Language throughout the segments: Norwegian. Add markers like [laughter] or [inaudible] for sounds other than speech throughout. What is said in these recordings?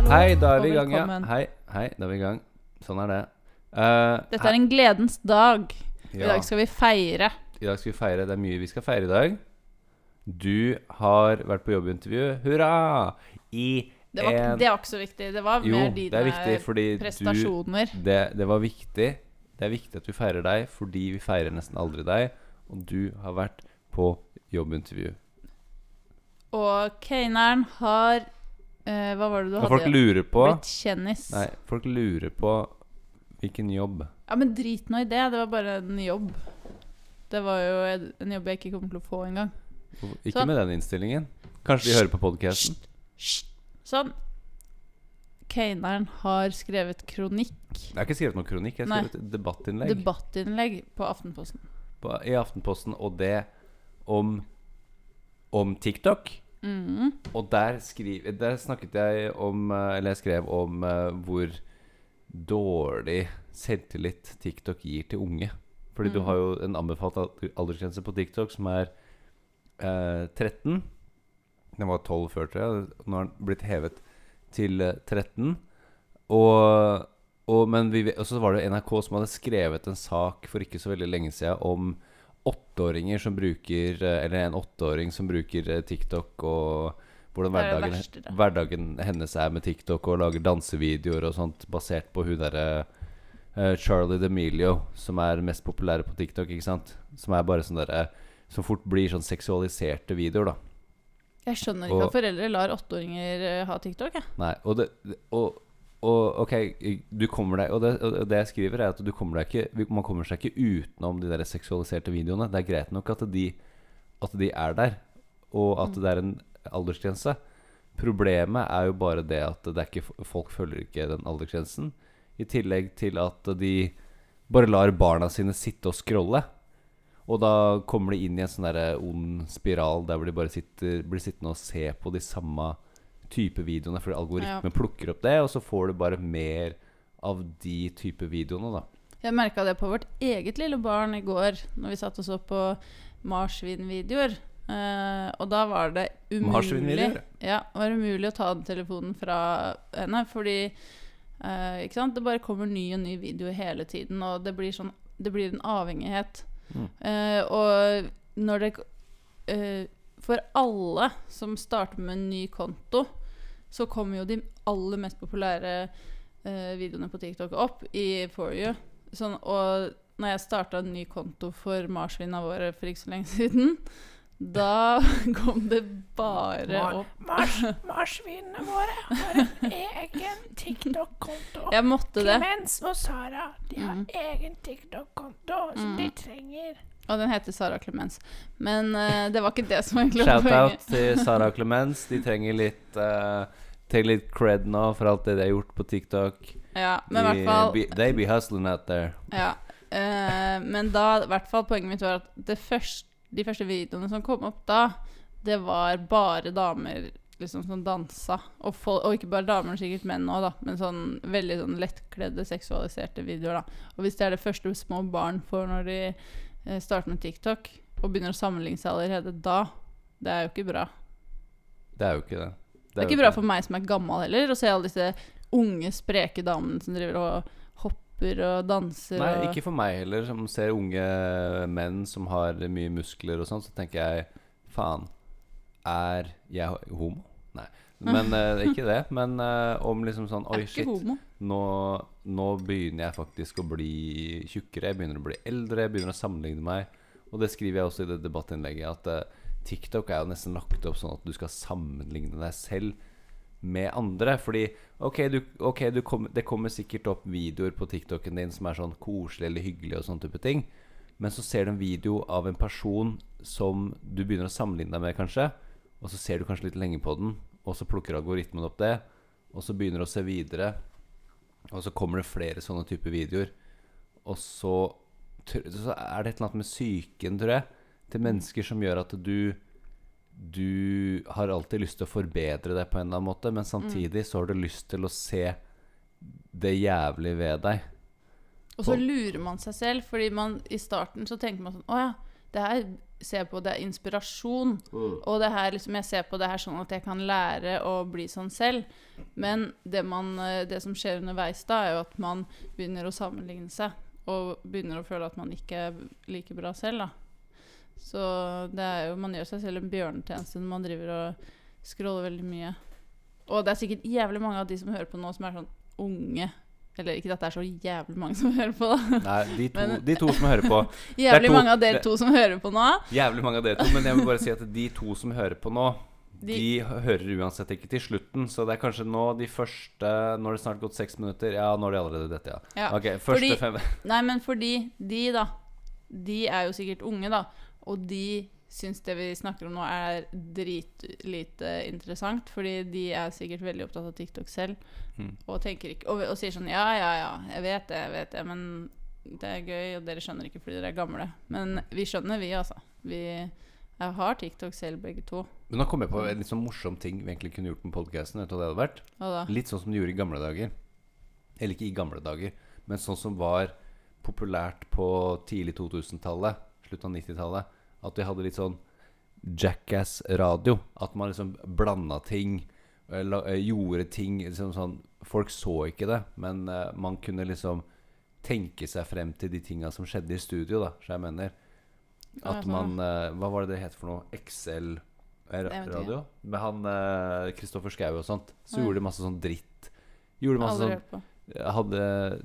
hallo. Hei, da er vi i gang, ja. Hei, hei, da er vi i gang. Sånn er det. Uh, Dette er en gledens dag. I dag skal vi feire. I dag skal vi feire. Det er mye vi skal feire i dag. Du har vært på jobbintervju. Hurra! I Det var, en det var ikke så viktig. Det var Jo, mer det er viktig dine fordi du prestasjoner. det, det var viktig. Det er viktig at vi feirer deg fordi vi feirer nesten aldri deg. Og du har vært på jobbintervju. Og Keineren har eh, Hva var det du hadde folk lurer på Blitt kjendis. Nei, folk lurer på hvilken jobb. Ja, men drit nå i det. Det var bare en jobb. Det var jo en- jobb jeg ikke kommer til å få engang. Ikke Sånn. med den innstillingen. Kanskje de hører på podkasten. Sånn. Keineren har skrevet kronikk, Jeg har ikke skrevet noen kronikk. Jeg har Nei. skrevet et debattinnlegg debattinnlegg, på Aftenposten. på, i Aftenposten, og det om, om TikTok. Mhm. Og der, skriv, der snakket jeg om eh, Eller jeg skrev om uh, hvor dårlig selvtillit TikTok gir til unge. Fordi du Mm. har jo en anbefalt aldersgrense på TikTok som er uh, 13. Den var 12 før, tror jeg. Nå har den blitt hevet til eh, 13. Og, og, men vi, og så var det NRK som hadde skrevet en sak for ikke så veldig lenge siden om åtteåringer som bruker eh, Eller en åtteåring som bruker eh, TikTok, og hvordan er hverdagen, verste, hverdagen hennes er med TikTok, og lager dansevideoer og sånt basert på hun derre uh, Charlie D'Amelio, som er mest populære på TikTok, ikke sant? Som er bare sånn derre Som fort blir sånn seksualiserte videoer, da. Jeg skjønner ikke Og- at foreldre lar åtteåringer ha TikTok. Jeg. Nei, og det og, og ok, du kommer deg Og det, og det jeg skriver, er at du kommer deg ikke man kommer seg ikke utenom de der seksualiserte videoene. Det er greit nok at de, at de er der, og at det er en aldersgrense. Problemet er jo bare det at det ikke, folk følger ikke den aldersgrensen. I tillegg til at de bare lar barna sine sitte og scrolle. Og da kommer de inn i en sånn der ond spiral der hvor de bare sitter, blir sittende og se på de samme type videoene, fordi algoritmen plukker opp det, og så får du bare mer av de type videoene, da. Jeg merka det på vårt eget lille barn i går, når vi satt og så på marsvinvideoer. Uh, og da var det umulig Ja, var det umulig å ta den telefonen fra henne, fordi uh, Ikke sant? Det bare kommer ny og ny video hele tiden, og det blir sånn Det blir en avhengighet. Mm. Uh, og når det eh, For alle som starter med en ny konto, så kommer jo de aller mest populære eh, videoene på TikTok opp i For you. Sånn, og når jeg starta en ny konto for marsvinene våre for ikke så lenge siden, da [laughs] kom det bare opp Mars, [laughs] marsvinene våre har en egen TikTok-konto. Jeg måtte det. Clemens og Sara de har Mm. egen TikTok-konto som Mm. de trenger. Og den heter Sara Clemens. Men uh, det var ikke det som egentlig var Shout-out til [laughs] Sara Clemens. De trenger litt uh, litt cred nå for alt det de har gjort på TikTok. Ja, men i De fall be, They be hustling out there. Ja. uh, men da, i hvert fall poenget mitt var at det første, de første videoene som kom opp da, det var bare damer liksom som dansa. Og, folk, og ikke bare damer, sikkert menn òg, da. Men sånn veldig sånn lettkledde, seksualiserte videoer, da. Og hvis det er det første små barn får når de starter med TikTok, og begynner å sammenligne seg allerede da, det er jo ikke bra. Det er jo ikke det. Det er ikke bra for meg som er gammel heller, å se alle disse unge, spreke damene som driver og hopper og danser Nei, ikke for meg heller, som ser unge menn som har mye muskler og sånn, så tenker jeg faen, er jeg homo? Men [laughs] eh, ikke det. Men eh, om liksom sånn Oi, ikke shit. homo. Nå, nå begynner jeg faktisk å bli tjukkere. Jeg begynner å bli eldre. Jeg begynner å sammenligne meg. Og det skriver jeg også i det debattinnlegget, at eh, TikTok er jo nesten lagt opp sånn at du skal sammenligne deg selv med andre. Fordi ok, du, ok du kom, det kommer sikkert opp videoer på TikToken din som er sånn koselig eller hyggelig og sånn type ting. Men så ser du en video av en person som du begynner å sammenligne deg med, kanskje. Og så ser du kanskje litt lenge på den, og så plukker algoritmen opp det. Og så begynner du å se videre. Og så kommer det flere sånne typer videoer. Og så, så er det et eller annet med psyken, tror jeg, til mennesker som gjør at du Du har alltid lyst til å forbedre deg på en eller annen måte, men samtidig så har du lyst til å se det jævlig ved deg. Og så lurer man seg selv, fordi man i starten så tenker man sånn Å ja, Det her ser jeg på det er inspirasjon. Og det her liksom jeg ser på det her sånn at jeg kan lære å bli sånn selv. Men det, man, eh, det som skjer underveis da, er jo at man begynner å sammenligne seg. Og begynner å føle at man ikke er like bra selv, da. Så det er jo Man gjør seg selv en bjørnetjeneste når man driver og scroller veldig mye. Og det er sikkert jævlig mange av de som hører på nå, som er sånn unge. Eller ikke at det er så jævlig mange som [laughs] hører på, da. Nei, de to, Men- de to som hører på [laughs] Jævlig to- mange av dere to som hører på nå. Jævlig mange av dere to, men jeg vil bare si at de to som hører på nå, de, De- hører uansett ikke til slutten. Så det er kanskje nå de første Nå har det snart gått seks minutter. Ja, nå har de allerede dette, ja. Ja. Ok, første Fordi- fem Nei, men fordi de, da De er jo sikkert unge, da. Og de syns det vi snakker om nå, er dritlite interessant. Fordi de er sikkert veldig opptatt av TikTok selv. Mm. Og, ikke, og, og sier sånn Ja, ja, ja, jeg vet det, jeg vet det, men det er gøy, og dere skjønner ikke fordi dere er gamle. Men vi skjønner, vi, altså. Vi har TikTok selv, begge to. Men nå kom jeg på en litt sånn morsom ting vi egentlig kunne gjort med podkasten. Vet du hva det hadde vært? Hva? Litt sånn som de gjorde i gamle dager. Eller ikke i gamle dager, men sånn som var populært på tidlig 2000-tallet, slutt av 90-tallet. At vi hadde litt sånn Jackass-radio. At man liksom blanda ting, eh, la- eh, gjorde ting liksom sånn Folk så ikke det, men uh, man kunne liksom tenke seg frem til de tinga som skjedde i studio, da, så jeg mener. At sånn, man uh, Hva var det det het for noe? XL eh, vet ikke. radio? Med han Kristoffer Kristoffer Schou og sånt. Så Ja. gjorde de masse sånn dritt. Gjorde masse sånn. Hadde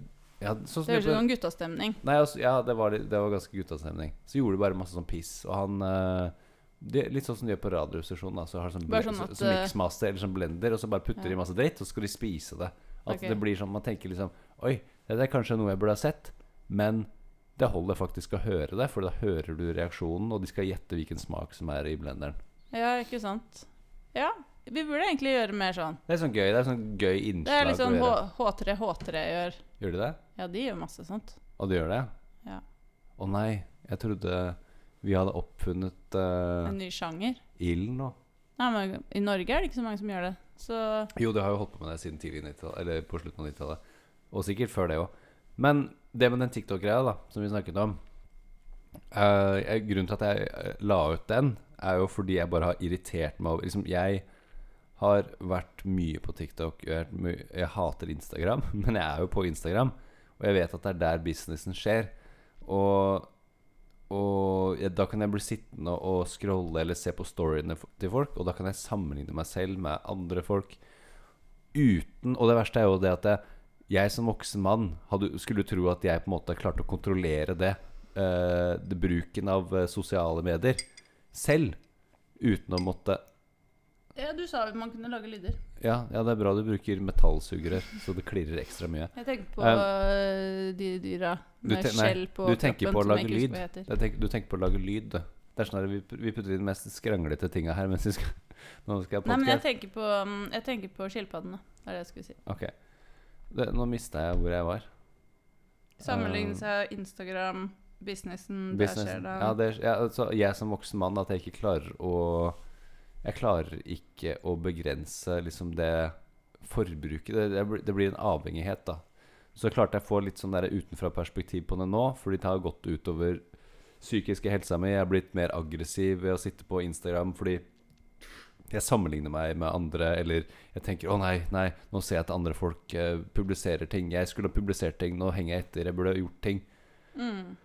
hadde, sånn Det høres ut som guttastemning. Nei, altså, ja, det var, det var ganske guttastemning. Så gjorde de bare masse sånn piss. Og han eh, det, Litt sånn som de gjør på radiostasjonen. Da, så har sånn, sånn at, så, eh, mixmaster eller sånn blender, og så bare putter de Ja. masse dritt, og så skal de spise det. At okay. det blir sånn Man tenker liksom Oi, det er kanskje noe jeg burde ha sett, men det holder faktisk å høre det, for da hører du reaksjonen, og de skal gjette hvilken smak som er i blenderen. Ja, ikke sant? Ja, vi burde egentlig gjøre mer sånn. Det er sånn gøy Det er sånn gøy Det er litt sånn. H- H3 H3 gjør. Gjør de det? Ja, de gjør masse sånt. Og de gjør det? Ja. Å nei, jeg trodde vi hadde oppfunnet uh, En ny sjanger. Ilden nå. Nei, men I Norge er det ikke så mange som gjør det. Så Jo, de har jo holdt på med det siden tidlig 90-tallet, eller på slutten av 90-tallet. Og sikkert før det òg. Men det med den TikTok-greia da som vi snakket om uh, Grunnen til at jeg eh, la ut den, er jo fordi jeg bare har irritert meg over liksom, Jeg har vært mye på TikTok. Jeg, jeg hater Instagram, [laughs] men jeg er jo på Instagram. Og jeg vet at det er der businessen skjer. Og, og jeg, da kan jeg bli sittende og scrolle eller se på storyene til folk, og da kan jeg sammenligne meg selv med andre folk uten Og det verste er jo det at jeg, jeg som voksen mann hadde, skulle tro at jeg på en måte klarte å kontrollere det, uh, det bruken av eh, sosiale medier selv, uten å måtte Ja, du sa man kunne lage lyder. Ja, ja, det er bra du bruker metallsugere, så det klirrer ekstra mye. Jeg tenker på øh, de dyra med skjell på du tenker kroppen på å som jeg lage ikke lyd. Jeg tenker, du tenker på å lage lyd. Det er sånn at vi, vi putter inn de mest skranglete tinga her mens vi skal [laughs] Nå skal jeg Nei, men jeg tenker på, um, jeg tenker på skilpaddene. Det er det jeg skulle si. Ok. Det, nå mista jeg hvor jeg var. Sammenligne Um, seg Instagram, businessen, der skjer det. Ja, det er, ja, altså, jeg som voksen mann At jeg ikke klarer å Jeg klarer ikke å begrense liksom det forbruket. Det, det, blir- en avhengighet, da. Så klarte jeg å få litt sånn utenfra-perspektiv på det nå, fordi det har gått utover psykiske helsa mi. Jeg er blitt mer aggressiv ved å sitte på Instagram fordi jeg sammenligner meg med andre, eller jeg tenker 'Å nei, nei, nå ser jeg at andre folk uh, publiserer ting'. Jeg skulle ha publisert ting, nå henger jeg etter. Jeg burde ha gjort ting. Mm.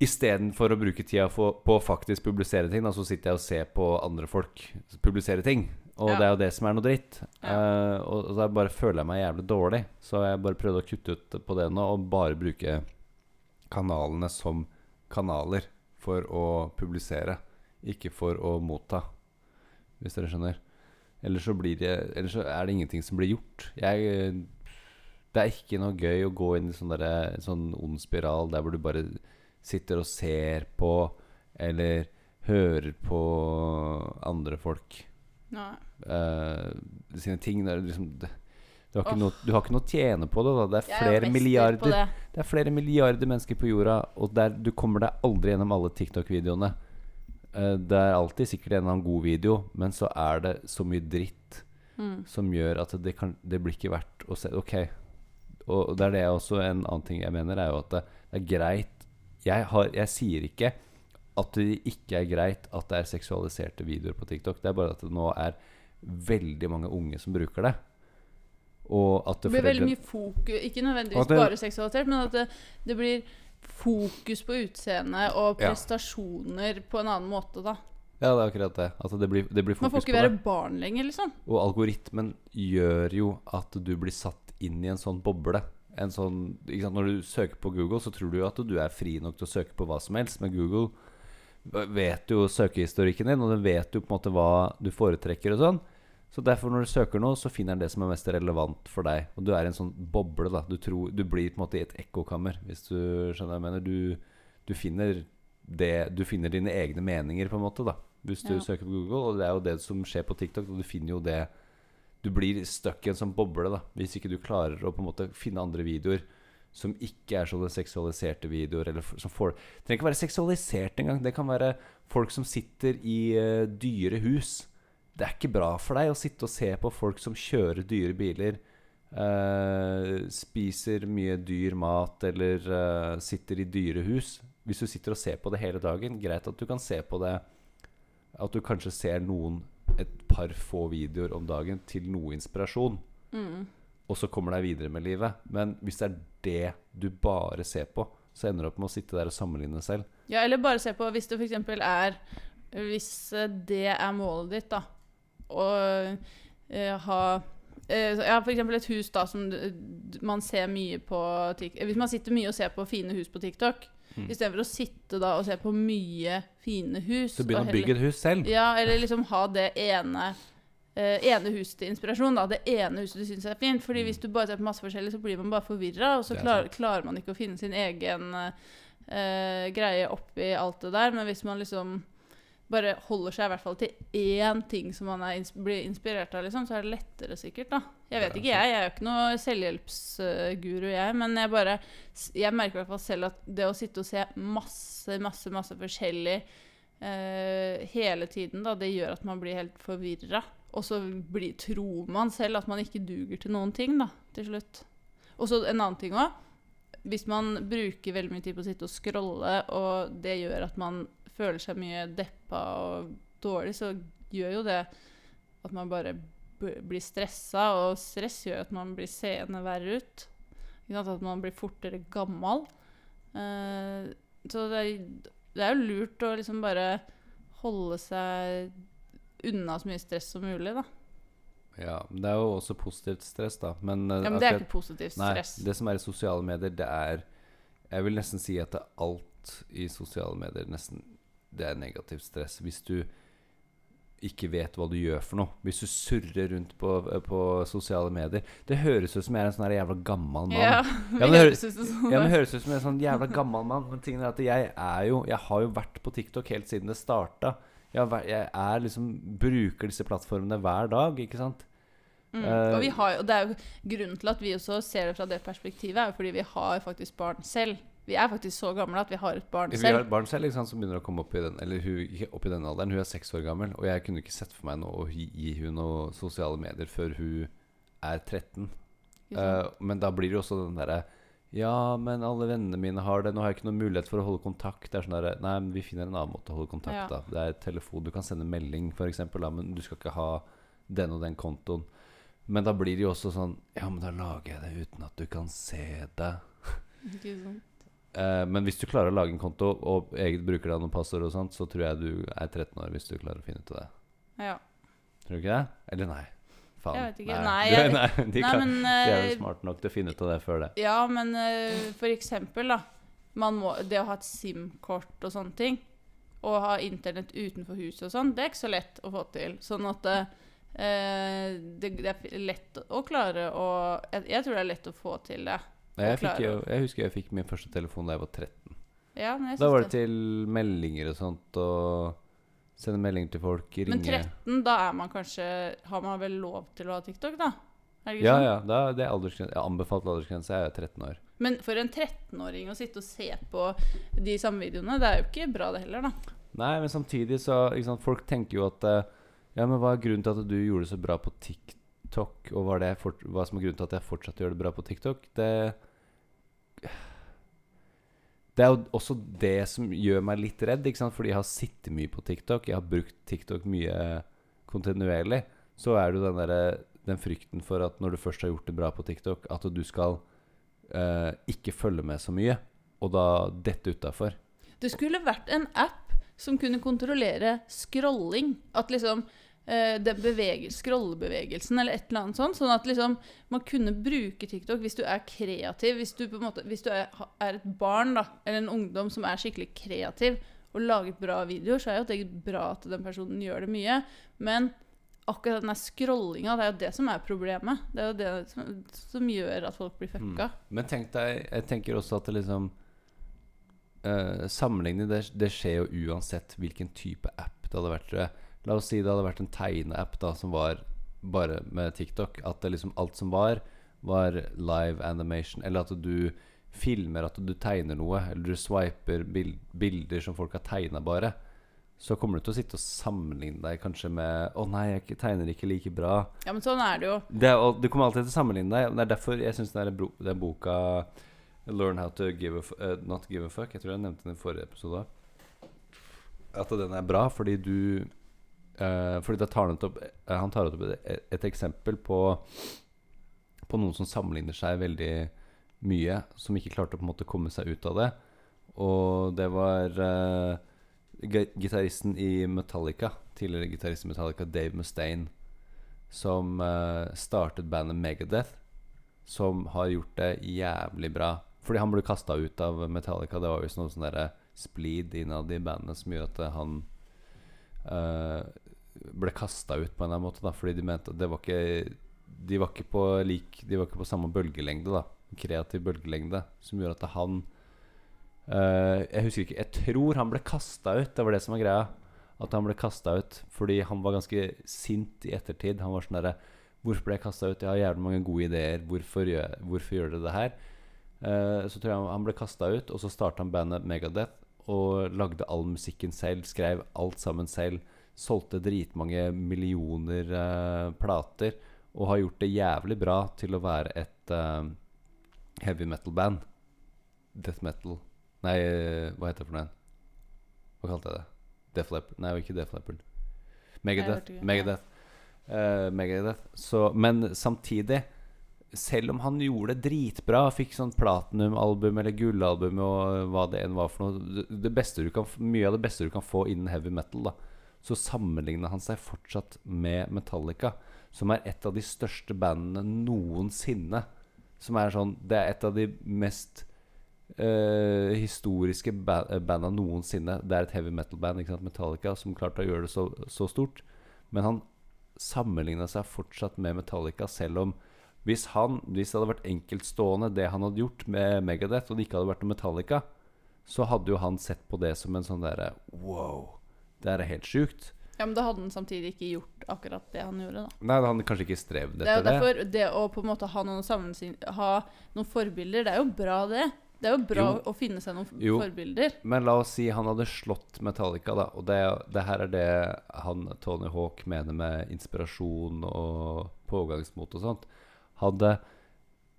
Istedenfor å bruke tida for, på å faktisk publisere ting, da, så sitter jeg og ser på andre folk publisere ting. Og Ja. det er jo det som er noe dritt. Ja. Uh, og, og da bare føler jeg meg jævlig dårlig. Så jeg bare prøvde å kutte ut på det nå, og bare bruke kanalene som kanaler for å publisere, ikke for å motta. Hvis dere skjønner. Ellers så, blir det, ellers så er det ingenting som blir gjort. Jeg, det er ikke noe gøy å gå inn i sånn sånn ond spiral der hvor du bare sitter og ser på eller hører på andre folk Nei. Uh, sine ting. Det er liksom, det, du, har ikke Åh. noe, du har ikke noe å tjene på det. Da. Det er er flere milliarder det. det er flere milliarder mennesker på jorda, og der, du kommer deg aldri gjennom alle TikTok-videoene. Eh, det er alltid sikkert en eller annen god video, men så er det så mye dritt Mm. som gjør at det, kan, det blir ikke verdt å se Ok. Og det er det også En annen ting jeg mener, er jo at det, det er greit jeg, har, jeg sier ikke at det ikke er greit at det er seksualiserte videoer på TikTok. Det er bare at det nå er veldig mange unge som bruker det. Og at Det det blir veldig mye fokus Ikke nødvendigvis det- bare seksualisert, men at det, det blir fokus på utseende og Ja. prestasjoner på en annen måte, da. Ja, det er akkurat det. Altså, det blir, det blir Man får ikke være det. barn lenger, liksom. Og algoritmen gjør jo at du blir satt inn i en sånn boble. En sånn, sant? Når du søker på Google, så tror du jo at du er fri nok til å søke på hva som helst. Men Google vet jo søkehistorikken din, og den vet jo på en måte hva du foretrekker og sånn. Så derfor når du søker noe, så finner den det som er mest relevant for deg. Og du er i en sånn boble. da Du, tror, du blir på en måte i et ekkokammer, hvis du skjønner hva jeg mener. Du, du, finner det, du finner dine egne meninger, på en måte, da hvis du Ja. søker på Google. Og det er jo det som skjer på TikTok. Og du finner jo det Du blir stuck i en sånn boble, da hvis ikke du klarer å på en måte finne andre videoer som ikke er sånne seksualiserte videoer. Eller som får, det trenger ikke være seksualisert engang. Det kan være folk som sitter i uh, dyre hus. Det er ikke bra for deg å sitte og se på folk som kjører dyre biler, uh, spiser mye dyr mat eller uh, sitter i dyre hus. Hvis du sitter og ser på det hele dagen, greit at du kan se på det At du kanskje ser noen et par få videoer om dagen til noe inspirasjon Mm. og så kommer deg videre med livet. Men hvis det er det du bare ser på, så ender du opp med å sitte der og sammenligne selv. Ja, eller bare se på hvis det f.eks. er Hvis det er målet ditt, da, å eh, ha eh, Ja, f.eks. et hus da som man ser mye på TikTok Hvis man sitter mye og ser på fine hus på TikTok, Mm. istedenfor å sitte da og se på mye fine hus Så begynne å bygge et hus selv. Ja, eller liksom ha det ene Uh, ene huset til inspirasjon. da Det ene huset du syns er fint. Fordi hvis du bare ser på masse forskjellig, så blir man bare forvirra, og så Mm. Klar, klarer man ikke å finne sin egen uh, greie oppi alt det der. Men hvis man liksom bare holder seg i hvert fall til én ting som man ins blir inspirert av, liksom, så er det lettere sikkert, da. Jeg vet ikke, jeg. Jeg er jo ikke noe selvhjelpsguru, jeg. Men jeg bare Jeg merker i hvert fall selv at det å sitte og se masse, masse, masse forskjellig eh, hele tiden, da, det gjør at man blir helt forvirra. Og så blir, tror man selv at man ikke duger til noen ting, da, til slutt. Og så en annen ting òg. Hvis man bruker veldig mye tid på å sitte og scrolle, og det gjør at man føler seg mye deppa og dårlig, så gjør jo det at man bare blir stressa, og stress gjør at man blir seende verre ut. At man blir fortere gammel. Uh, så det er, det er jo lurt å liksom bare holde seg unna så mye stress som mulig, da. Ja, Det er jo også positivt stress, da. Men, eh, Ja, men det er ikke positivt Nei, stress. det som er i sosiale medier, det er Jeg vil nesten si at det er alt i sosiale medier nesten Det er negativt stress. Hvis du ikke vet hva du gjør for noe. Hvis du surrer rundt på, på sosiale medier Det høres ut som jeg er en sånn jævla gammel mann. Ja, Ja, men det høres sånn. Ja, det høres ut som en sånn jævla gammel mann. Men tingen er at jeg er jo Jeg har jo vært på TikTok helt siden det starta. Jeg, jeg er liksom bruker disse plattformene hver dag, ikke sant? Mm. Eh, Og vi har, og, det er jo grunnen til at vi også ser det fra det perspektivet, er jo fordi vi har faktisk barn selv. Vi er faktisk så gamle at vi har et barn selv. Vi har et barn selv ikke sant, som begynner å komme opp i den Eller hun, opp i den alderen. Hun er seks år gammel. Og jeg kunne ikke sett for meg noe å gi, hun noe sosiale medier før hun er 13. Uh. Eh, men da blir det jo også den derre Ja, men alle vennene mine har det. Nå har jeg ikke noen mulighet for å holde kontakt. Det er sånn der, Nei, men vi finner en annen måte å holde kontakt Ja. da. Det er telefon. Du kan sende melding, f.eks., men du skal ikke ha den og den kontoen. Men da blir det jo også sånn Ja, men da lager jeg det uten at du kan se det. Eh, men hvis du klarer å lage en konto og eget brukernavn og passord og sånt, så tror jeg du er 13 år hvis du klarer å finne ut av det. Ja. Tror du ikke det? Eller nei? Faen. Jeg vet ikke. Nei, nei, [laughs] jeg- nei, de, Nei, kan, men de er jo vel smarte nok til å finne ut av det før det. Ja, men uh, for eksempel, da. Man må, det å ha et SIM-kort og sånne ting, og ha internett utenfor huset og sånn, det er ikke så lett å få til. Sånn at uh, det, det er lett å klare å jeg, jeg tror det er lett å få til det. Nei, Jeg, fikk jo, jeg husker jeg fikk min første telefon da jeg var 13. Ja, men jeg Da var det til meldinger og sånt, og sende meldinger til folk, ringe Men 13, da er man kanskje Har man vel lov til å ha TikTok, da? Ja, sånn? ja. Da, det er aldersgrense. Jeg anbefalt aldersgrense er 13 år. Men for en 13-åring å sitte og se på de samme videoene, det er jo ikke bra, det heller, da. Nei, men samtidig så ikke sant, Folk tenker jo at eh, Ja, men hva er grunnen til at du gjorde det så bra på TikTok? Og hva er, det jeg fort, hva som er grunnen til at jeg fortsatt gjør det bra på TikTok? Det Det er jo også det som gjør meg litt redd, ikke sant? fordi jeg har sittet mye på TikTok. Jeg har brukt TikTok mye kontinuerlig. Så er det jo den, der, den frykten for at når du først har gjort det bra på TikTok, at du skal eh, ikke følge med så mye, og da dette utafor. Det skulle vært en app som kunne kontrollere scrolling. At liksom den bevege, scrollebevegelsen eller et eller annet sånt. Sånn at liksom man kunne bruke TikTok hvis du er kreativ. Hvis du, på en måte, hvis du er, er et barn da, eller en ungdom som er skikkelig kreativ og lager bra videoer, så er jo det bra at den personen gjør det mye. Men akkurat den scrollinga, det er jo det som er problemet. Det er jo det som, som gjør at folk blir fucka. Men tenk deg, jeg tenker også at det liksom uh, Sammenligning, det, det skjer jo uansett hvilken type app det hadde vært. tror jeg. La oss si det hadde vært en tegneapp da som var bare med TikTok. At det liksom alt som var, var live animation. Eller at du filmer at du tegner noe, eller du swiper bil bilder som folk har tegna bare. Så kommer du til å sitte og sammenligne deg kanskje med 'Å nei, jeg tegner ikke like bra'. Ja, men sånn er det jo. Det du kommer alltid til å sammenligne deg. Det er derfor jeg syns den, den boka 'Learn how to give a eh, not give a fuck' Jeg tror jeg nevnte den i forrige episode. At den er bra fordi du eh, Fordi tar han, opp, eh, han tar opp et, et eksempel på På noen som sammenligner seg veldig mye, som ikke klarte å på en måte komme seg ut av det. Og det var uh, gitaristen i Metallica, tidligere gitarist i Metallica, Dave Mustaine som uh, startet bandet Megadeth, som har gjort det jævlig bra. Fordi han ble kasta ut av Metallica. Det var visst noe sånn splid innad i bandet som gjør at han eh, ble kasta ut på en eller annen måte. Da, fordi de mente at det var ikke De var ikke på lik De var ikke på samme bølgelengde, da. Kreativ bølgelengde. Som gjorde at han Uh, Jeg husker ikke Jeg tror han ble kasta ut. Det var det som var greia. At han ble kasta ut fordi han var ganske sint i ettertid. Han var sånn derre Hvorfor ble jeg kasta ut? Jeg har jævlig mange gode ideer. Hvorfor gjør, hvorfor gjør dere det her? Uh, så tror jeg han, ble kasta ut, og så starta han bandet Megadeth. Og lagde all musikken selv, skrev alt sammen selv. Solgte dritmange millioner uh, plater. Og har gjort det jævlig bra til å være et uh, heavy metal-band. Death metal Nei, eh, hva heter det for noe? Hva kalte jeg det? Def Leppard? Nei, ikke Def Leppard. Megadeth. Megadeth. Uh, Megadeth. Så, men samtidig, selv om han gjorde det dritbra, fikk sånn platinum-album eller gullalbum og hva det enn var for noe det, beste du kan, Mye av det beste du kan få innen heavy metal, da. Så sammenligna han seg fortsatt med Metallica, som er et av de største bandene noensinne. Som er sånn Det er et av de mest uh, historiske ba banda noensinne. Det er et heavy metal-band, ikke sant, Metallica, som klarte å gjøre det så, så stort. Men han sammenligna seg fortsatt med Metallica, selv om hvis, han, hvis det hadde vært enkeltstående, det han hadde gjort med Megadeth, og det ikke hadde vært noe Metallica, så hadde jo han sett på det som en sånn derre Wow, det er helt sjukt. Ja, men da hadde han samtidig ikke gjort akkurat det han gjorde, da. Nei, han hadde kanskje ikke strevd Det er jo etter det. det å på en måte ha noen, sammensyn, ha noen forbilder, det er jo bra, det. Det er jo bra Jo. å finne seg noen Jo. forbilder. Men la oss si han hadde slått Metallica, da. Og det, det her er det han Tony Hawk mener med inspirasjon og pågangsmot og sånt. Hadde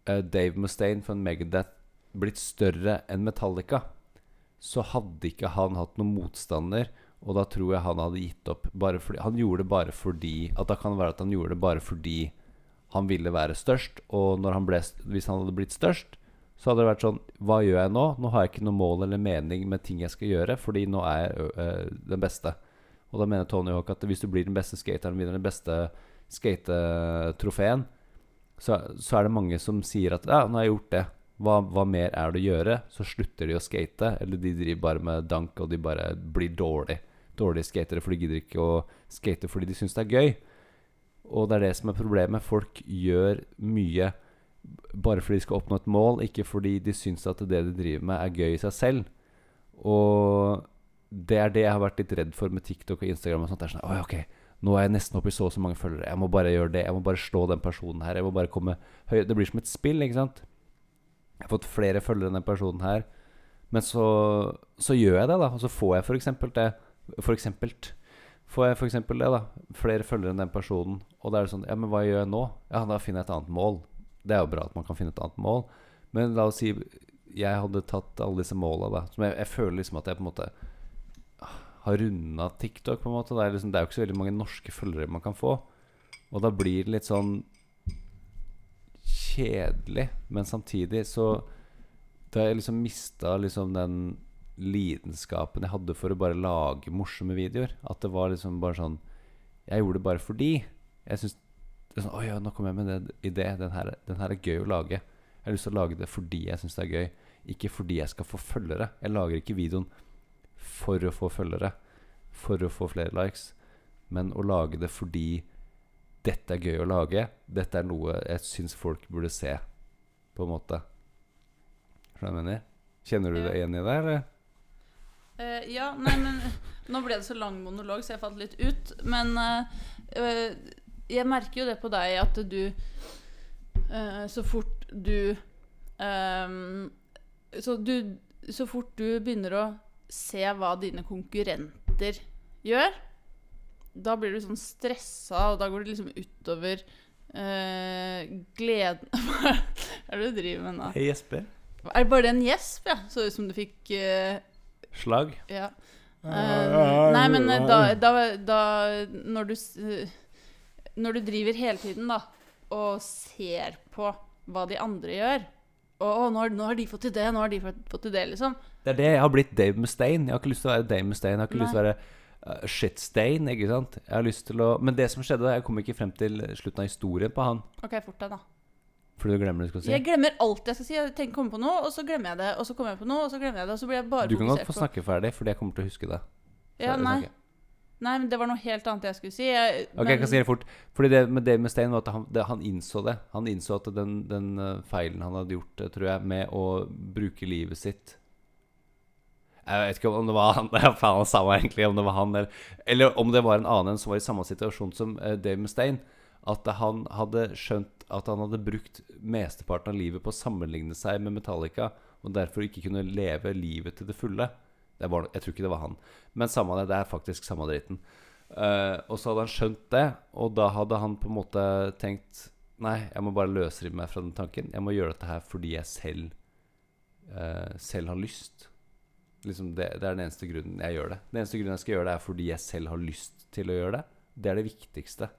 uh, Dave Mustaine fra Megadeth blitt større enn Metallica, så hadde ikke han hatt noen motstander. Og da tror jeg han hadde gitt opp. Fordi, han gjorde det bare fordi At da kan det være at han gjorde det bare fordi han ville være størst. Og han ble, hvis han hadde blitt størst, så hadde det vært sånn Hva gjør jeg nå? Nå har jeg ikke noe mål eller mening med ting jeg skal gjøre, fordi nå er jeg ø, ø, den beste. Og da mener Tony Hawk at hvis du blir den beste skateren, vinner den beste skatetrofeen, så, så er det mange som sier at ja, nå har jeg gjort det. Hva, hva mer er det å gjøre? Så slutter de å skate, eller de driver bare med dank, og de bare blir dårlige. Dårlige skatere, for de gidder ikke å skate fordi de syns det er gøy. Og det er det som er problemet. Folk gjør mye bare fordi de skal oppnå et mål, ikke fordi de syns at det de driver med, er gøy i seg selv. Og det er det jeg har vært litt redd for med TikTok og Instagram. Og sånt. Det er sånn, «Oi, ok, Nå er jeg nesten oppe i så og så mange følgere. Jeg må bare gjøre det. Jeg må bare slå den personen her. Jeg må bare komme høy Det blir som et spill, ikke sant? Jeg har fått flere følgere enn den personen her. Men så, så gjør jeg det, da. Og så får jeg eksempel det. For eksempel Får jeg for eksempel det, da. Flere følgere enn den personen. Og da er det sånn Ja, men hva gjør jeg nå? Ja, da finner jeg et annet mål. Det er jo bra at man kan finne et annet mål. Men la oss si jeg hadde tatt alle disse måla, da Som jeg, jeg føler liksom at jeg på en måte har runda TikTok, på en måte. Det er, liksom, det er jo ikke så veldig mange norske følgere man kan få. Og da blir det litt sånn kjedelig, men samtidig så Da har jeg liksom mista liksom den lidenskapen jeg hadde for å bare lage morsomme videoer. At det var liksom bare sånn Jeg gjorde det bare fordi. Jeg syns sånn, Å ja, nå kom jeg med en idé. Den her, den her er gøy å lage. Jeg har lyst til å lage det fordi jeg syns det er gøy, ikke fordi jeg skal få følgere. Jeg lager ikke videoen for å få følgere, for å få flere likes, men å lage det fordi dette er gøy å lage. Dette er noe jeg syns folk burde se, på en måte. Skjønner du hva jeg mener? Kjenner du deg igjen i det, eller? Eh, ja, nei, men Nå ble det så lang monolog, så jeg falt litt ut. Men uh, jeg merker jo det på deg at du uh, Så fort du um, så, du så fort du begynner å se hva dine konkurrenter gjør, da blir du sånn stressa, og da går det liksom utover gleden [laughs] Hva er det du driver med nå? Hei, Jesper. Er det bare en gjesp, ja? Så ut som du fikk eh, Slag. Ja. Uh, nei, men eh, da, da, da Når du eh, Når du driver hele tiden, da, og ser på hva de andre gjør og, nå, har, nå har de fått til det, nå har de fått, fått til det, liksom. Det er det jeg har blitt Dave Mustaine. Jeg har ikke lyst til å være Dave Mustaine. Jeg har ikke Nei. lyst til å være uh, Shitstain, ikke sant. Jeg har lyst til å Men det som skjedde, da Jeg kom ikke frem til slutten av historien på han. OK, fort deg, da. Fordi du glemmer det du skal si. Jeg glemmer alt jeg skal si. Jeg tenker komme på noe, og så glemmer jeg det. Og så kommer jeg på noe, og så glemmer jeg det. Og så blir jeg bare Du kan godt få snakke ferdig, fordi jeg kommer til å huske det. Så Ja, nei. Nei, men det var noe helt annet jeg skulle si. Jeg, Ok, jeg kan si det fort. Fordi det med Dave Mustaine var at han, det, han innså det. Han innså at den, den uh, feilen han hadde gjort, uh, tror jeg, med å bruke livet sitt Jeg vet ikke om det var han [laughs] Det er faen samme egentlig om det var han eller, eller om det var en annen som var i samme situasjon som uh, Dave Mustaine. At han hadde skjønt at han hadde brukt mesteparten av livet på å sammenligne seg med Metallica, og derfor ikke kunne leve livet til det fulle. Det var, jeg tror ikke det var han. Men samme det, det er faktisk samme dritten. Uh, og så hadde han skjønt det, og da hadde han på en måte tenkt Nei, jeg må bare løsrive meg fra den tanken. Jeg må gjøre dette her fordi jeg selv uh, Selv har lyst. Liksom det, det er den eneste grunnen jeg gjør det. Den eneste grunnen jeg skal gjøre det, er fordi jeg selv har lyst til å gjøre det. Det er det viktigste.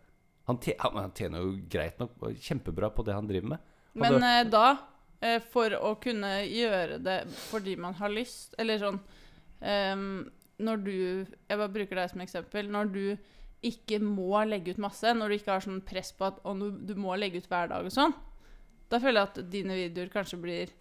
Han, tje, han, han tjener jo greit nok kjempebra på det han driver med. Han Men eh, da, eh, for å kunne gjøre det fordi man har lyst Eller sånn um, Når du Jeg bare bruker deg som eksempel. Når du ikke må legge ut masse, når du ikke har sånn press på at du, du må legge ut hver dag og sånn, da føler jeg at dine videoer kanskje blir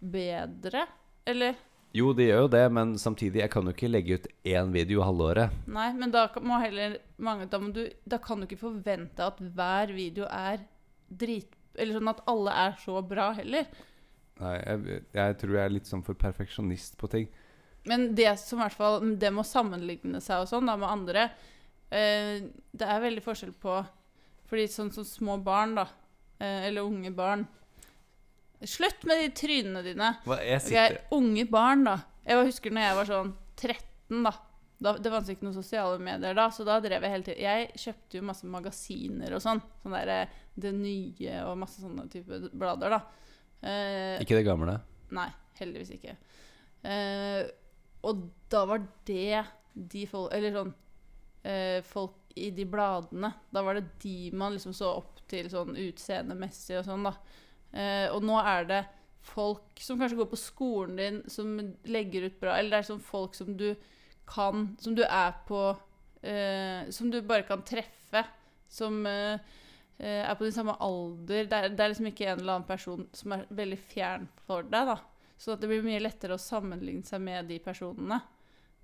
bedre. Eller Jo, det gjør jo det, men samtidig, jeg kan jo ikke legge ut én video halvåret. Nei, men da må heller mange Da, må du, da kan du ikke forvente at hver video er drit... Eller sånn at alle er så bra heller. Nei, jeg, jeg tror jeg er litt sånn for perfeksjonist på ting. Men det som i hvert fall Det med å sammenligne seg og sånn da med andre eh, Det er veldig forskjell på Fordi sånn som små barn, da, eh, eller unge barn Slutt med de trynene dine. Hva, jeg sitter unge barn, da. Jeg husker når jeg var sånn 13, da. da det fantes ikke noen sosiale medier da, så da drev jeg hele tiden Jeg kjøpte jo masse magasiner og sånn. Sånn der eh, Det Nye og masse sånne type blader, da. Eh, Ikke det gamle. Nei, heldigvis ikke. Eh, og da var det de folk Eller sånn eh, Folk i de bladene. Da var det de man liksom så opp til sånn utseendemessig og sånn, da. Eh, og nå er det folk som kanskje går på skolen din, som legger ut bra Eller det er sånn folk som du kan Som du er på uh, Som du bare kan treffe. Som uh, er på din samme alder. Det er, det er liksom ikke en eller annen person som er veldig fjern for deg. da Så det blir mye lettere å sammenligne seg med de personene.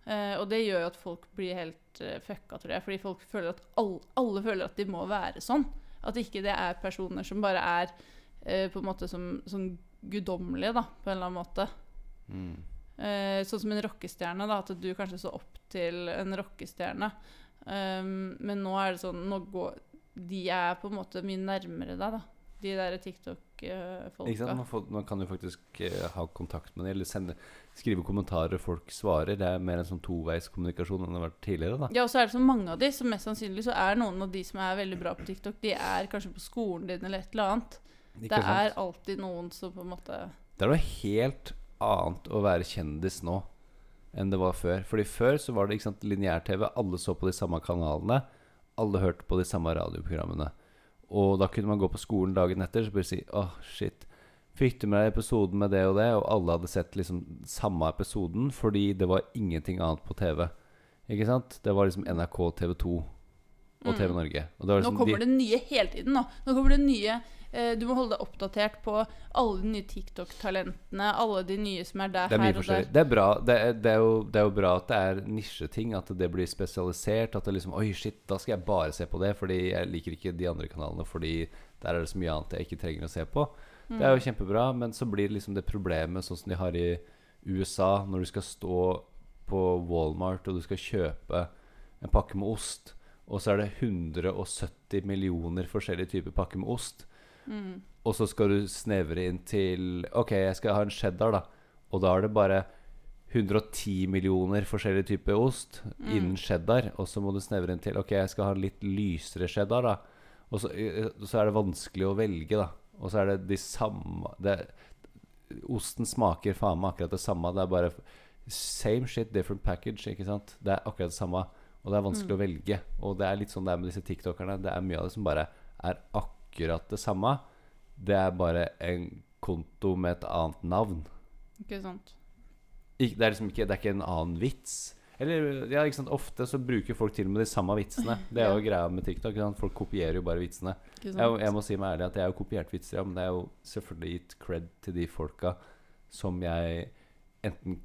Uh, og det gjør jo at folk blir helt uh, fucka, tror jeg. Fordi folk føler at alle, alle føler at de må være sånn. At ikke det er personer som bare er eh, på en måte som, som guddommelige, da, på en eller annen måte. Mm. Eh, sånn som en rockestjerne, da, at du kanskje så opp til en rockestjerne. Um, men nå er det sånn nå går, De er på en måte mye nærmere deg, da. De der Ikke sant? TikTok-folka. Man, får, man kan jo faktisk uh, ha kontakt med dem, eller sende, skrive kommentarer, folk svarer. Det er mer en sånn toveiskommunikasjon enn det har vært tidligere. da Ja, og så er det så mange av de, så mest sannsynlig så er noen av de som er veldig bra på TikTok, de er kanskje på skolen din eller et eller annet. Ikke det sant? er alltid noen som på en måte Det er noe helt annet å være kjendis nå enn det var før. Fordi før så var det ikke sant, lineær-TV. Alle så på de samme kanalene. Alle hørte på de samme radioprogrammene. Og da kunne man gå på skolen dagen etter og bare si åh, shit. Fikk du med deg episoden med det og det? Og alle hadde sett liksom samme episoden fordi det var ingenting annet på TV. Ikke sant? Det var liksom NRK, TV 2 og TV Norge. Og Mm. Nå liksom kommer det nye hele tiden. Nå, nå kommer det nye Du må holde deg oppdatert på alle de nye TikTok-talentene. Alle de nye som er der, Det er her og der. Det er bra. Det er, det, er jo, det er jo bra at det er nisjeting. At det blir spesialisert. At det liksom Oi, shit, da skal jeg bare se på det. Fordi jeg liker ikke de andre kanalene. Fordi der er det så mye annet jeg ikke trenger å se på. Det er jo kjempebra, men så blir det liksom det problemet sånn som de har i USA, når du skal stå på Walmart og du skal kjøpe en pakke med ost, og så er det 170 millioner forskjellige typer pakker med ost. Mm. Og så skal du snevre inn til Ok, jeg skal ha en cheddar, da. Og da er det bare 110 millioner forskjellige typer ost innen cheddar. Og så må du snevre inn til Ok, jeg skal ha en litt lysere cheddar, da. Og så, eh, så er det vanskelig å velge, da. Og så er det de samme det, Osten smaker faen meg akkurat det samme. Det er bare same shit, different package. Ikke sant? Det er akkurat det samme. Og det er vanskelig å velge. Og det er litt sånn det er med disse tiktokerne. Det er mye av det som bare er akkurat det samme. Det er bare en konto med et annet navn. Ikke sant? Ik det er liksom ikke Det er ikke en annen vits. Eller ja, ikke sant Ofte så bruker folk til og med de samme vitsene. [laughs] Det er jo greia med TikTok. Ikke sant? Folk kopierer jo bare vitsene. Jeg, jeg må si meg ærlig at jeg har kopiert vitser, ja, men det er jo selvfølgelig gitt cred til de folka som jeg enten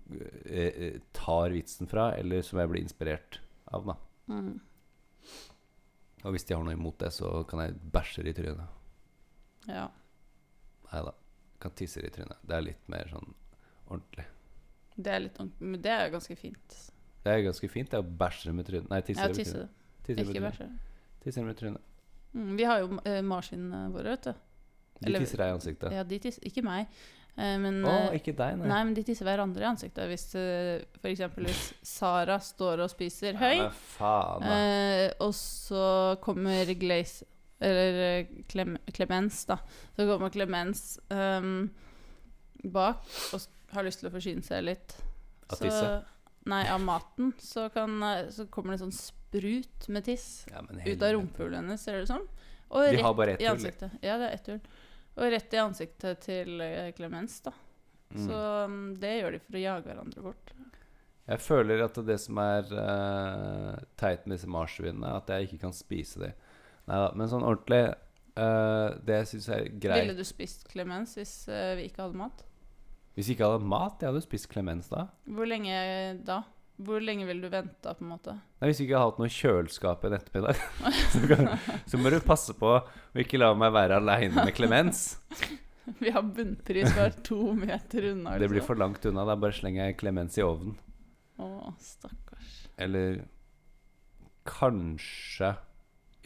eh, eh, tar vitsen fra, eller som jeg blir inspirert av. da Mm. Og hvis de har noe imot det, så kan jeg bæsje i trynet. Ja. Nei da. Kan tisse i trynet. Det er litt mer sånn ordentlig. Det er litt ordentlig, men det er jo ganske fint. Det er ganske fint det å bæsje med trynet. Nei, tisse Ja, dem tisse trynet. Tisse Ikke bæsje. Tisse med trynet. Mm, vi har jo uh, marsinene våre, vet du. De Eller- tisser deg i ansiktet. Ja, de tisser Ikke meg. Eh, men eh, ikke deg, nei. Nei, men de tisser hverandre i ansiktet. Hvis uh, f.eks. hvis Sara står og spiser høy, Ja, faen, eh, og så kommer Glaze Eller eh, Clem, Clemens, da. Så kommer Clemens um, bak og har lyst til å forsyne seg litt. Av tisse? Nei, av maten. Så, kan, eh, så kommer det en sånn sprut med tiss Ja, ut av rumpehullet hennes, ser det ut som. Og De rett i ansiktet. Ja, det er ett hull. Og rett i ansiktet til eh, Clemens, da. Mm. Så mm, det gjør de for å jage hverandre bort. Jeg føler at det som er uh, teit med disse marsvinene, er at jeg ikke kan spise dem. Neida, men sånn ordentlig uh, Det jeg syns er greit Ville du spist Clemens hvis uh, vi ikke hadde mat? Hvis vi ikke hadde mat, jeg hadde jo spist Clemens da. Hvor lenge da? Hvor lenge vil du venta, på en måte? Nei, Hvis du ikke har hatt noe kjøleskap en ettermiddag, [laughs] [laughs] så, kan, så må du passe på å ikke la meg være aleine med Klemens. [laughs] Vi har bunnpris hver to meter unna. Det blir liksom. for langt unna. Da bare slenger jeg Klemens i ovnen. Å, stakkars. Eller kanskje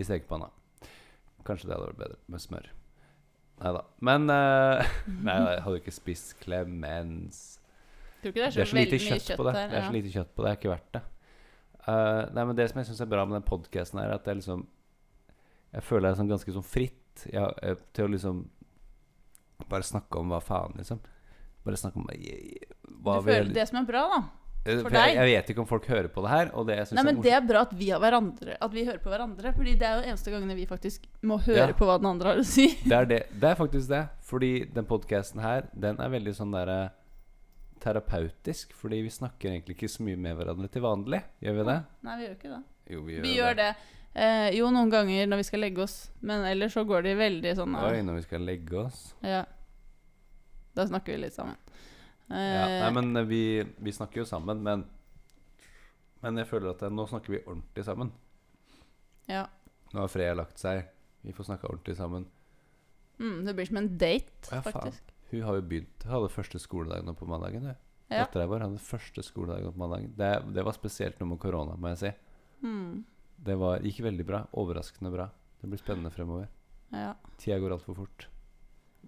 i stekepanna. Kanskje det hadde vært bedre med smør. Nei da. Men eh, Nei, jeg hadde ikke spist Clemens. Tror ikke det er så, Det er så lite kjøtt, kjøtt på det. der. Det er så lite kjøtt på det. Det er ikke verdt det. Uh, nei, men det som jeg syns er bra med den podkasten, er at det er liksom Jeg føler jeg er sånn ganske sånn fritt ja, eh, til å liksom bare snakke om hva faen, liksom. Bare snakke om eh, hva du vi føler det som er bra, da. For for deg. jeg vet ikke om folk hører på det her, det jeg Nei, men er Det er bra at vi, har at vi hører på hverandre. Fordi det er jo eneste gangene vi faktisk må høre Ja. på hva den andre har å si. Det er, det. det er faktisk det. Fordi den podkasten her, den er veldig sånn derre terapeutisk. Fordi vi snakker egentlig ikke så mye med hverandre til vanlig. Gjør vi det? Nei, vi gjør ikke det. Jo, vi Vi gjør det. Eh, jo, noen ganger når vi skal legge oss, men ellers så går de veldig sånn eh, Oi, når vi skal legge oss. Ja. Da snakker vi litt sammen. Eh, Ja, nei, men eh, vi, vi snakker jo sammen, men Men jeg føler at eh, nå snakker vi ordentlig sammen. ja. Nå har Freya lagt seg. Vi får snakke ordentlig sammen. Mm, det blir som en date, Ja, faen. Hun har jo begynt Hun hadde første skoledag nå på mandagen. hun. Ja. Dattera vår hadde første skoledag nå på mandagen. Det, det var spesielt noe med korona, må jeg si. Mm, Det var, gikk veldig bra. Overraskende bra. Det blir spennende fremover. ja. Tida går altfor fort.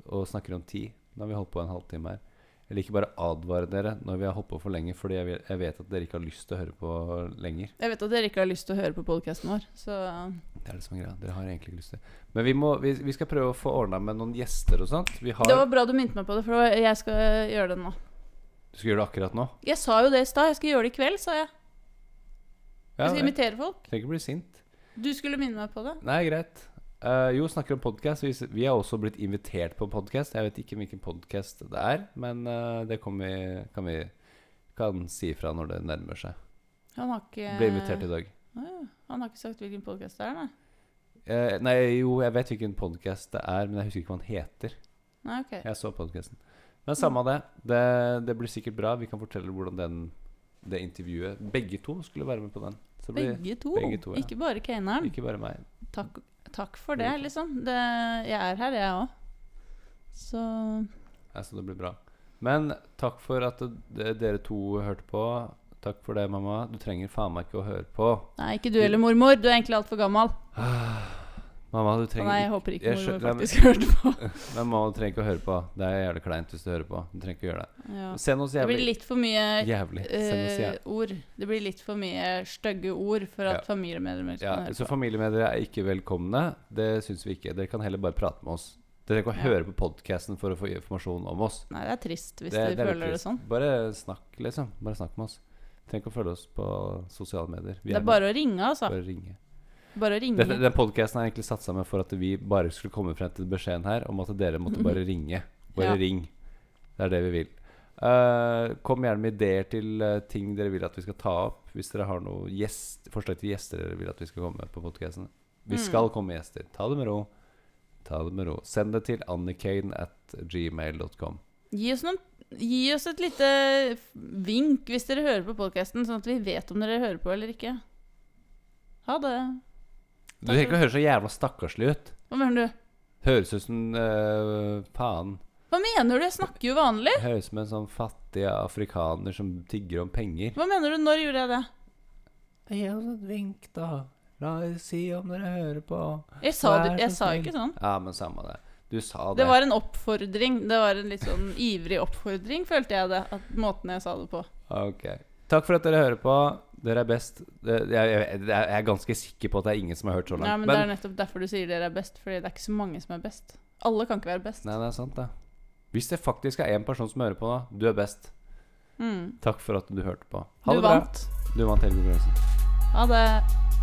Og snakker om tid. Nå har vi holdt på en halvtime her. Jeg liker bare å advare dere når vi har holdt på for lenge, fordi jeg, vet- at dere ikke har lyst til å høre på lenger. Jeg vet at dere ikke har lyst til å høre på podkasten vår, så Det er det som er greia. Dere har egentlig ikke lyst til Men vi, må, vi, vi skal prøve å få ordna med noen gjester og sånt. Vi har Det var bra du minte meg på det, for jeg skal gjøre det nå. Du skal gjøre det akkurat nå? Jeg sa jo det i stad. Jeg skal gjøre det i kveld, sa jeg. Ja, Jeg skal det. invitere folk. Trenger ikke bli sint. Du skulle minne meg på det. Nei, greit. Eh, jo, snakker om podkast. Vi, vi har også blitt invitert på podkast. Jeg vet ikke hvilken podkast det er, men uh, det vi, kan vi kan si ifra når det nærmer seg. Han har ikke Ble invitert i dag. Uh. Han har ikke sagt hvilken podkast det er, nei. Eh, nei, jo, jeg vet hvilken podkast det er, men jeg husker ikke hva han heter. Nei, ok. Jeg så podkasten. Men samme av det. det. Det blir sikkert bra. Vi kan fortelle hvordan den, det intervjuet Begge to skulle være med på den. Blir Begge to. begge to, ja. Ikke bare Keineren. ikke bare meg. Takk, takk for det, liksom. Det, jeg er her, jeg òg. Så Jeg så det blir bra. Men takk for at det, dere to hørte på. Takk for det, mamma. Du trenger faen meg ikke å høre på. Nei, ikke du heller, mormor. Du er egentlig altfor gammel. [sighs] Mamma, du Å trenger nei, jeg håper ikke skjønner- faktisk hørte på. [laughs] Men mamma, du trenger ikke å høre på. Det er jævlig kleint hvis du hører på. Du trenger ikke å gjøre det. Ja. Send oss Det blir litt for mye Jævlig. Jævlig. ord. Det blir litt for mye stygge ord for at Ja. familiemedlemmer Ja, kan høre så familiemedlemmer er ikke velkomne. Det syns vi ikke. Dere kan heller bare prate med oss. Dere trenger ikke å høre på podkasten for å få informasjon om oss. Nei, det er trist hvis Det- de det er føler det sånn. Bare snakk, liksom. Bare snakk med oss. Trenger ikke å følge oss på sosiale medier. Vi Det er bare å ringe, altså. bare ringe. Bare ringe. Dette, den podkasten er egentlig satt sammen for at vi bare skulle komme frem til beskjeden her om at dere måtte bare ringe. Bare Ja. ring. Det er det vi vil. Uh, kom gjerne med ideer til uh, ting dere vil at vi skal ta opp. Hvis dere har noen gjest, forslag til gjester dere vil at vi skal komme med på podkasten. Vi Mm. skal komme med gjester. Ta det med ro. Ta det med ro. Send det til annikane at gmail.com. Gi oss, noen, gi oss et lite vink hvis dere hører på podkasten, sånn at vi vet om dere hører på eller ikke. Ha det. Du trenger ikke å høre så jævla stakkarslig ut. Hva mener du? Høres ut som eh, faen. Hva mener du? Jeg snakker jo vanlig. Høres ut som en sånn fattig afrikaner som tigger om penger. Hva mener du? Når gjorde jeg det? Gi oss et vink, da. La oss si om dere hører på. Jeg sa, Vær det, jeg så sa snill. ikke sånn. Ja, men samme det. Du sa det. Det var en oppfordring. Det var en litt sånn ivrig oppfordring, følte jeg det. At måten jeg sa det på. Ok. Takk for at dere hører på. Dere er best. Det, jeg, jeg, jeg er ganske sikker på at det er ingen som har hørt så langt. Ja, men, det er nettopp derfor du sier dere er best. Fordi det er ikke så mange som er best. Alle kan ikke være best. Nei, det er sant, det. Hvis det faktisk er én person som hører på da. du er best. Mm. Takk for at du hørte på. Ha Du det bra. vant. Du vant hele konkurransen. Ha det.